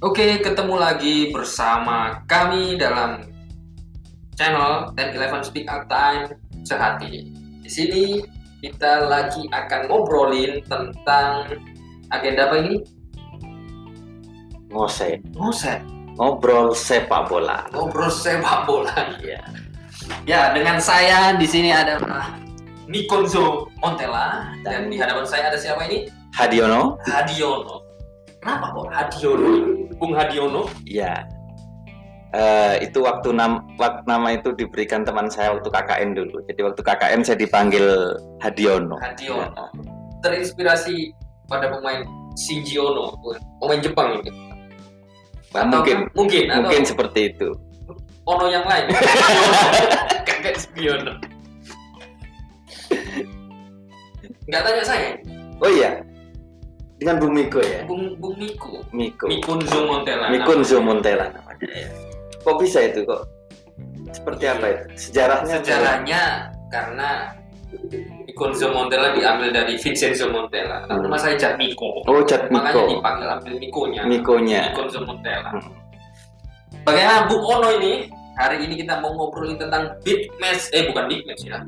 Oke, ketemu lagi bersama kami dalam channel 1011 Speak Out Time Sehati. Di sini kita lagi akan ngobrolin tentang agenda apa ini? ngose Ngoset, ngobrol sepak bola ngobrol sepak bola. Iya. Ya, dengan saya di sini ada Nikonzo Montella dan di hadapan saya ada siapa ini? Hadiono Hadiono. Kenapa kok Hadiono? Bung Hadiono? ya Eh, itu waktu nam waktu nama itu diberikan teman saya waktu KKN dulu jadi waktu KKN saya dipanggil Hadiono Hadiono. Ya. terinspirasi pada pemain Shinji Ono, pemain Jepang itu. Nah, Atau mungkin mungkin atau mungkin seperti itu Ono yang lain. Kakek Sugiono. Nggak tanya saya, oh iya dengan Bu Miko ya Bung Bung Miko, Miko Mikunzo Montella. Mikunzo Montella namanya ya. kok bisa itu kok seperti apa itu sejarahnya Sejarahnya karena Mikunzo Montella diambil dari Vincenzo Montella. Tapi nama saya Jat Miko. oh Jat Makanya Miko dipanggil ambil Mikonya. Mikonya Mikunzo Montella. Hmm. Bagaimana Bung Ono ini? Hari ini kita mau ngobrolin tentang big match, eh bukan big match ya,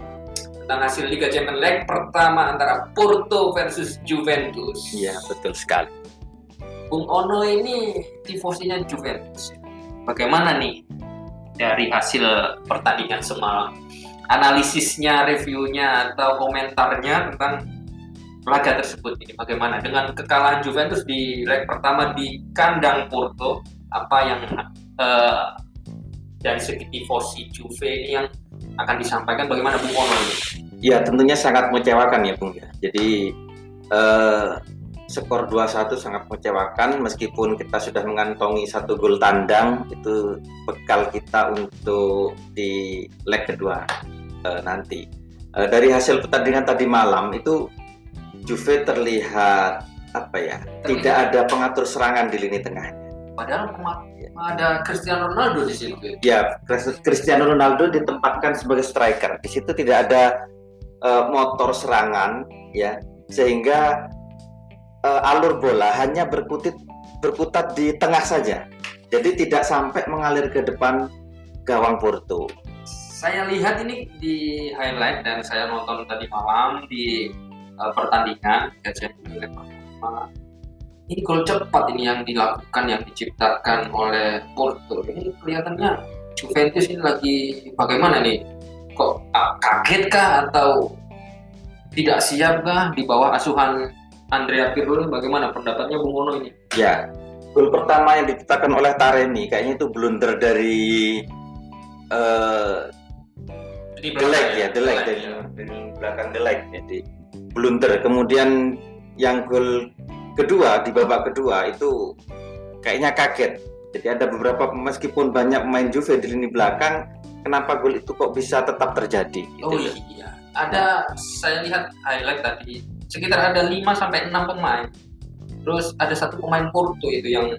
tentang hasil Liga Champions leg pertama antara Porto versus Juventus. iya betul sekali Bung Ono ini tifosinya Juventus. Bagaimana nih dari hasil pertandingan semalam? Analisisnya, reviewnya, atau komentarnya tentang laga tersebut ini bagaimana dengan kekalahan Juventus di leg pertama di kandang Porto apa yang eh, dari segi tifosi Juve ini yang akan disampaikan bagaimana Bung Ono ini? Ya tentunya sangat mengecewakan ya Bung ya. Jadi eh, skor 2-1 sangat mengecewakan meskipun kita sudah mengantongi satu gol tandang itu bekal kita untuk di leg kedua eh, nanti. Eh, dari hasil pertandingan tadi malam itu Juve terlihat apa ya? Tidak ada pengatur serangan di lini tengahnya. Padahal kema- ada Cristiano Ronaldo di situ. Ya, Cristiano Ronaldo ditempatkan sebagai striker. Di situ tidak ada eh, motor serangan, ya, sehingga eh, alur bola hanya berkutit berkutat di tengah saja. Jadi tidak sampai mengalir ke depan gawang Porto. Saya lihat ini di highlight dan saya nonton tadi malam di uh, pertandingan pertama. Ini gol cepat ini yang dilakukan yang diciptakan oleh Porto. Ini kelihatannya Juventus ini lagi bagaimana nih? Kok kaget kah atau tidak siap kah di bawah asuhan Andrea Pirlo? Bagaimana pendapatnya Bung Ono ini? Ya, gol pertama yang diciptakan oleh Taremi kayaknya itu blunder dari Di Delek ya, Delek Delek, dari, ya. dari belakang Delek jadi blunder. Kemudian yang gol kedua di babak kedua itu kayaknya kaget. Jadi ada beberapa meskipun banyak pemain Juve di lini belakang, kenapa gol itu kok bisa tetap terjadi? Gitu Oh loh. iya, ada saya lihat highlight tadi sekitar ada 5 sampai 6 pemain. Terus ada satu pemain Porto itu yang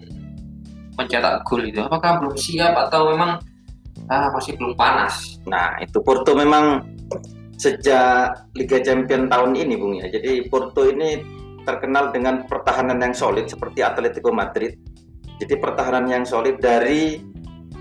mencetak gol itu. Apakah belum siap atau memang ah, masih belum panas? Nah itu Porto memang sejak Liga Champion tahun ini, Bung ya. Jadi Porto ini terkenal dengan pertahanan yang solid seperti Atletico Madrid. Jadi pertahanan yang solid dari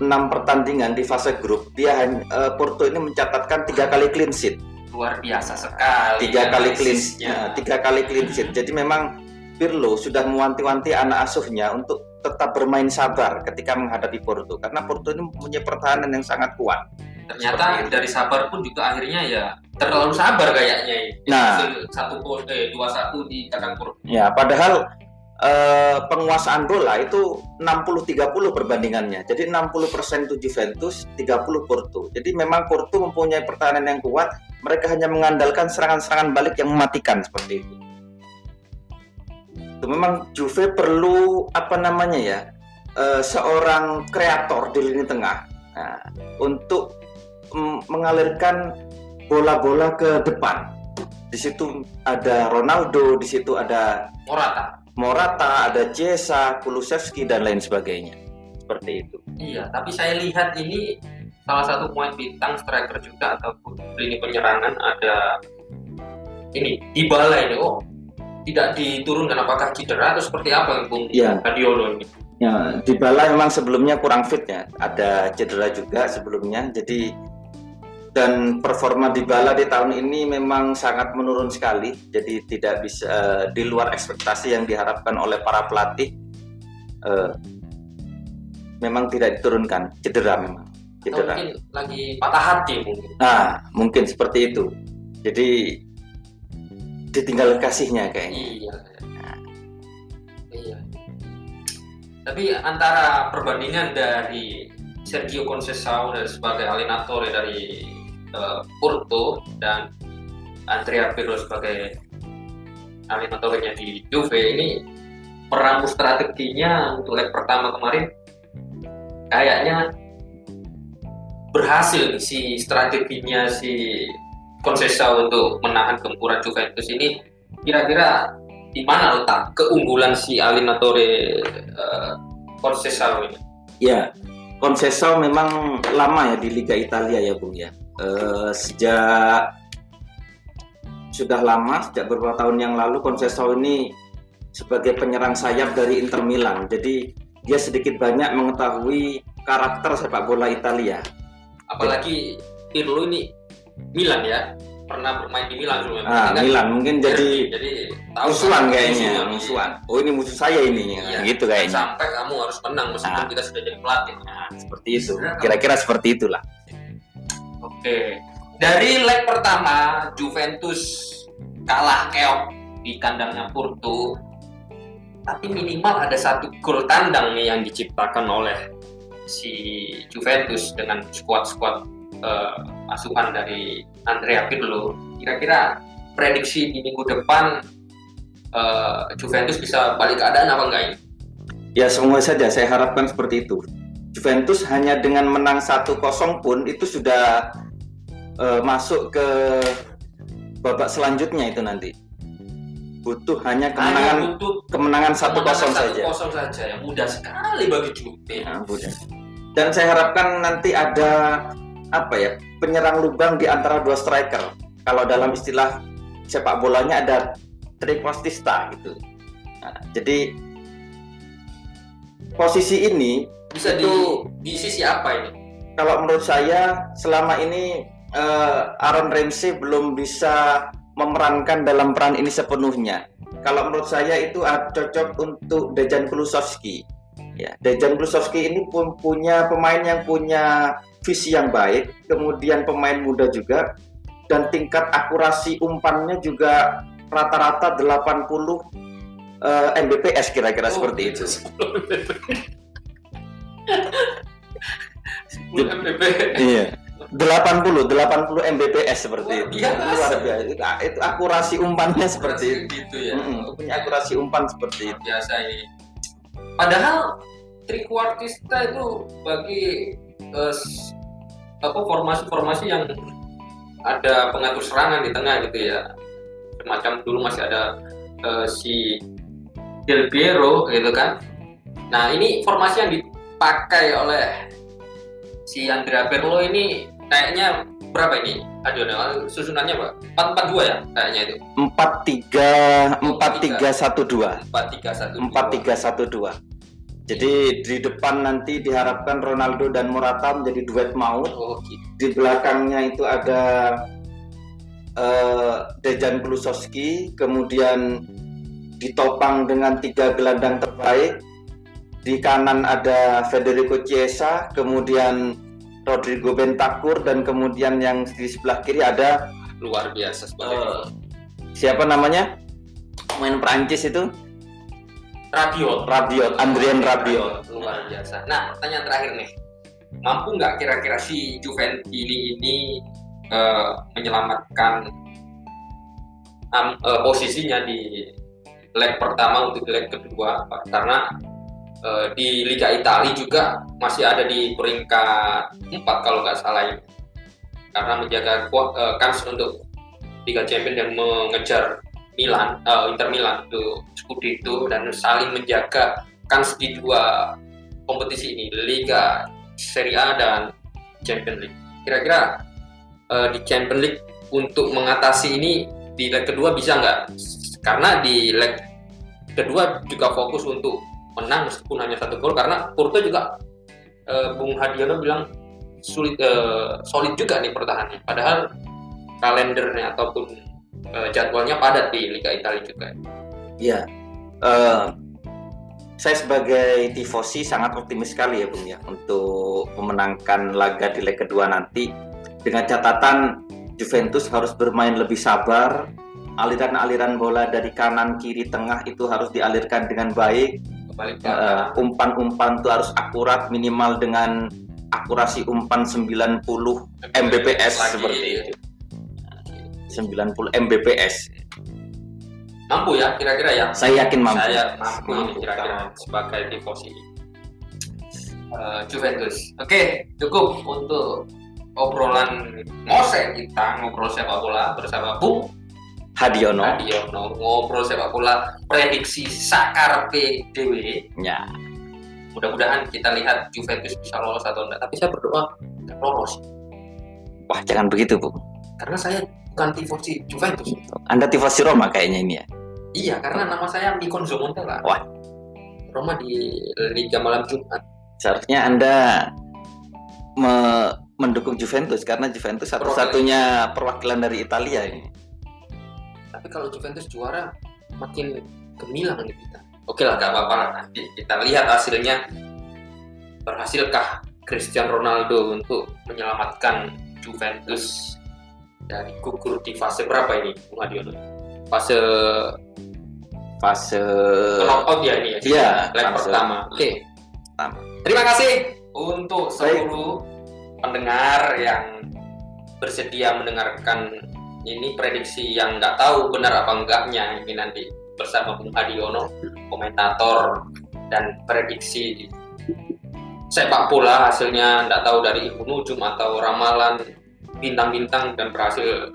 enam pertandingan di fase grup, dia hanya- eh, Porto ini mencatatkan tiga kali clean sheet, Luar biasa sekali. tiga kali clean, nah, tiga kali clean sheet. Jadi memang Pirlo sudah mewanti-wanti anak asuhnya untuk tetap bermain sabar ketika menghadapi Porto, karena Porto ini mempunyai pertahanan yang sangat kuat. Ternyata Seperti itu. dari sabar pun juga akhirnya ya terlalu sabar kayaknya ini. Nah. Satu gol eh dua satu di kandang Porto. Ya, padahal eh, penguasaan bola itu 60-30 perbandingannya. Jadi 60% itu Juventus, 30 Porto. Jadi memang Porto mempunyai pertahanan yang kuat, mereka hanya mengandalkan serangan-serangan balik yang mematikan seperti itu. Itu memang Juve perlu apa namanya ya? eh, seorang kreator di lini tengah. Nah, untuk mm, mengalirkan bola-bola ke depan. Di situ ada Ronaldo, di situ ada Morata. Morata, ada Chiesa, Kulusevski dan lain sebagainya. Seperti itu. Iya, tapi saya lihat ini salah satu pemain bintang striker juga ataupun lini penyerangan ada ini Dybala ini oh tidak diturunkan apakah cedera atau seperti apa Bung Iya. Guardiola ini? Ya, Dybala memang sebelumnya kurang fit ya, ada cedera juga sebelumnya. Jadi dan performa Dybala di tahun ini memang sangat menurun sekali. Jadi tidak bisa uh, di luar ekspektasi yang diharapkan oleh para pelatih. Uh, memang tidak diturunkan, cedera memang. Cedera. mungkin lagi patah hati mungkin. Nah, mungkin seperti itu. Jadi ditinggal kasihnya kayaknya. Iya. Nah. Iya. Tapi antara perbandingan dari Sergio Conceição sebagai alinator dari uh, dan Andrea Pirlo sebagai alinatornya di Juve ini peramu strateginya untuk leg pertama kemarin kayaknya berhasil si strateginya si Conceição untuk menahan gempuran Juventus ini kira-kira di mana letak keunggulan si Alinatore uh, Conceição ini? Ya, Conceição memang lama ya di Liga Italia ya Bung ya. Uh, sejak sudah lama sejak beberapa tahun yang lalu Conceição ini sebagai penyerang sayap dari Inter Milan. Jadi dia sedikit banyak mengetahui karakter sepak bola Italia. Apalagi Pirlo ini Milan ya pernah bermain di Milan sebelumnya. Ah, kan Milan mungkin jadi jadi musuhan kayaknya, musuhan. Oh ini musuh saya ini, iya. gitu kayaknya. Sampai kamu harus menang meskipun nah. kita sudah jadi pelatih. Nah, seperti itu. Kira-kira seperti itulah. Oke. Dari leg pertama Juventus kalah keok di kandangnya Porto. Tapi minimal ada satu gol tandang nih yang diciptakan oleh si Juventus dengan skuad-skuad uh, asuhan dari Andrea Pirlo, kira-kira prediksi di minggu depan uh, Juventus bisa balik keadaan apa enggak ini? Ya semua saja saya harapkan seperti itu. Juventus hanya dengan menang 1-0 pun itu sudah uh, masuk ke babak selanjutnya itu nanti. Butuh hanya kemenangan hanya butuh kemenangan 1-0 saja. 1-0 saja yang mudah sekali bagi Juve. Ya, mudah. Dan saya harapkan nanti ada apa ya penyerang lubang di antara dua striker. Kalau dalam istilah sepak bolanya ada triquastista gitu. Nah, jadi posisi ini bisa itu, di, di sisi apa ini? Kalau menurut saya selama ini uh, Aaron Ramsey belum bisa memerankan dalam peran ini sepenuhnya. Kalau menurut saya itu cocok untuk Dejan Kulusovski. Ya, Dejan Kulusovski ini pun punya pemain yang punya visi yang baik, kemudian pemain muda juga, dan tingkat akurasi umpannya juga rata-rata 80 uh, Mbps kira-kira oh, seperti itu. 10 Mbps. Iya. 80 80 Mbps seperti itu. Luar biasa. Itu, itu akurasi umpannya seperti itu. Gitu ya. Mm -hmm. Punya akurasi umpan seperti itu. Biasa ini. Padahal trikuartista itu bagi uh, apa formasi-formasi yang ada pengatur serangan di tengah gitu ya semacam dulu masih ada uh, si Del Piero gitu kan nah ini formasi yang dipakai oleh si Andrea Pirlo ini kayaknya berapa ini? Aduh, susunannya pak empat empat dua ya kayaknya itu. Empat tiga empat tiga satu dua. Empat tiga satu empat tiga satu dua. Jadi di depan nanti diharapkan Ronaldo dan Morata menjadi duet maut. Oh, gitu. Di belakangnya itu ada uh, Dejan Kulusovski, kemudian ditopang dengan tiga gelandang terbaik. Di kanan ada Federico Chiesa, kemudian Rodrigo Bentancur dan kemudian yang di sebelah kiri ada luar biasa uh, siapa namanya? Main Prancis itu? Rabiot. Rabiot, Andrian Rabiot. Luar biasa. Nah, pertanyaan terakhir nih. Mampu nggak kira-kira si Juventus ini, ini uh, menyelamatkan um, uh, posisinya di leg pertama untuk leg kedua karena uh, di Liga Italia juga masih ada di peringkat 4 kalau nggak salah ini karena menjaga uh, kans untuk Liga Champions dan mengejar Milan, uh, Inter Milan itu Scudetto dan saling menjaga kans di dua kompetisi ini Liga Serie A dan Champions League. Kira-kira uh, di Champions League untuk mengatasi ini di leg kedua bisa nggak? Karena di leg kedua juga fokus untuk menang meskipun hanya satu gol karena Porto juga uh, Bung Hadiono bilang sulit uh, solid juga nih pertahanannya. Padahal kalendernya ataupun uh, jadwalnya padat di Liga Italia juga. Iya. Uh, saya sebagai tifosi sangat optimis sekali ya Bung ya untuk memenangkan laga di leg kedua nanti dengan catatan Juventus harus bermain lebih sabar aliran-aliran bola dari kanan kiri tengah itu harus dialirkan dengan baik uh, umpan-umpan itu harus akurat minimal dengan akurasi umpan 90 Mbps seperti itu. 90 Mbps. Mampu ya kira-kira ya? Saya yakin mampu. Saya mampu, mampu kira-kira sebagai tifosi. Uh, Juventus. Oke okay, cukup untuk obrolan ngosek kita ngobrol sepak bola bersama Bung Hadiono. Hadiono ngobrol sepak bola prediksi Sakar PDW. Ya. Mudah-mudahan kita lihat Juventus bisa lolos atau enggak. Tapi saya berdoa lolos. Wah jangan begitu bu. Karena saya bukan tifosi Juventus. Anda tifosi Roma kayaknya ini ya? Iya, karena nama saya Mikon Zomontela. Wah. Roma di Liga Malam Jumat. Seharusnya Anda me mendukung Juventus karena Juventus satu-satunya perwakilan dari Italia ini. Tapi kalau Juventus juara makin gemilang nih kita. Oke lah, gak apa-apa lah nanti kita lihat hasilnya. Berhasilkah Cristiano Ronaldo untuk menyelamatkan Juventus dari gugur di fase berapa ini, Bung Adiono? Fase fase knockout ya ini ya? Iya, leg pertama. Oke. Okay. Terima kasih untuk seluruh Baik. pendengar yang bersedia mendengarkan ini prediksi yang nggak tahu benar apa enggaknya ini nanti bersama Bung Adiono, komentator dan prediksi sepak bola hasilnya nggak tahu dari Ibu Nujum atau ramalan bintang-bintang dan berhasil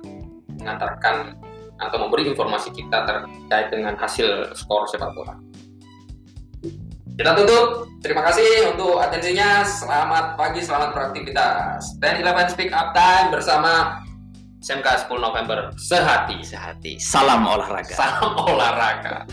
mengantarkan atau memberi informasi kita terkait dengan hasil skor sepak bola. Kita tutup. Terima kasih untuk atensinya. Selamat pagi, selamat beraktivitas. Dan Eleven Speak Up Time bersama SMK 10 November. Sehati. Sehati. Salam olahraga. Salam olahraga.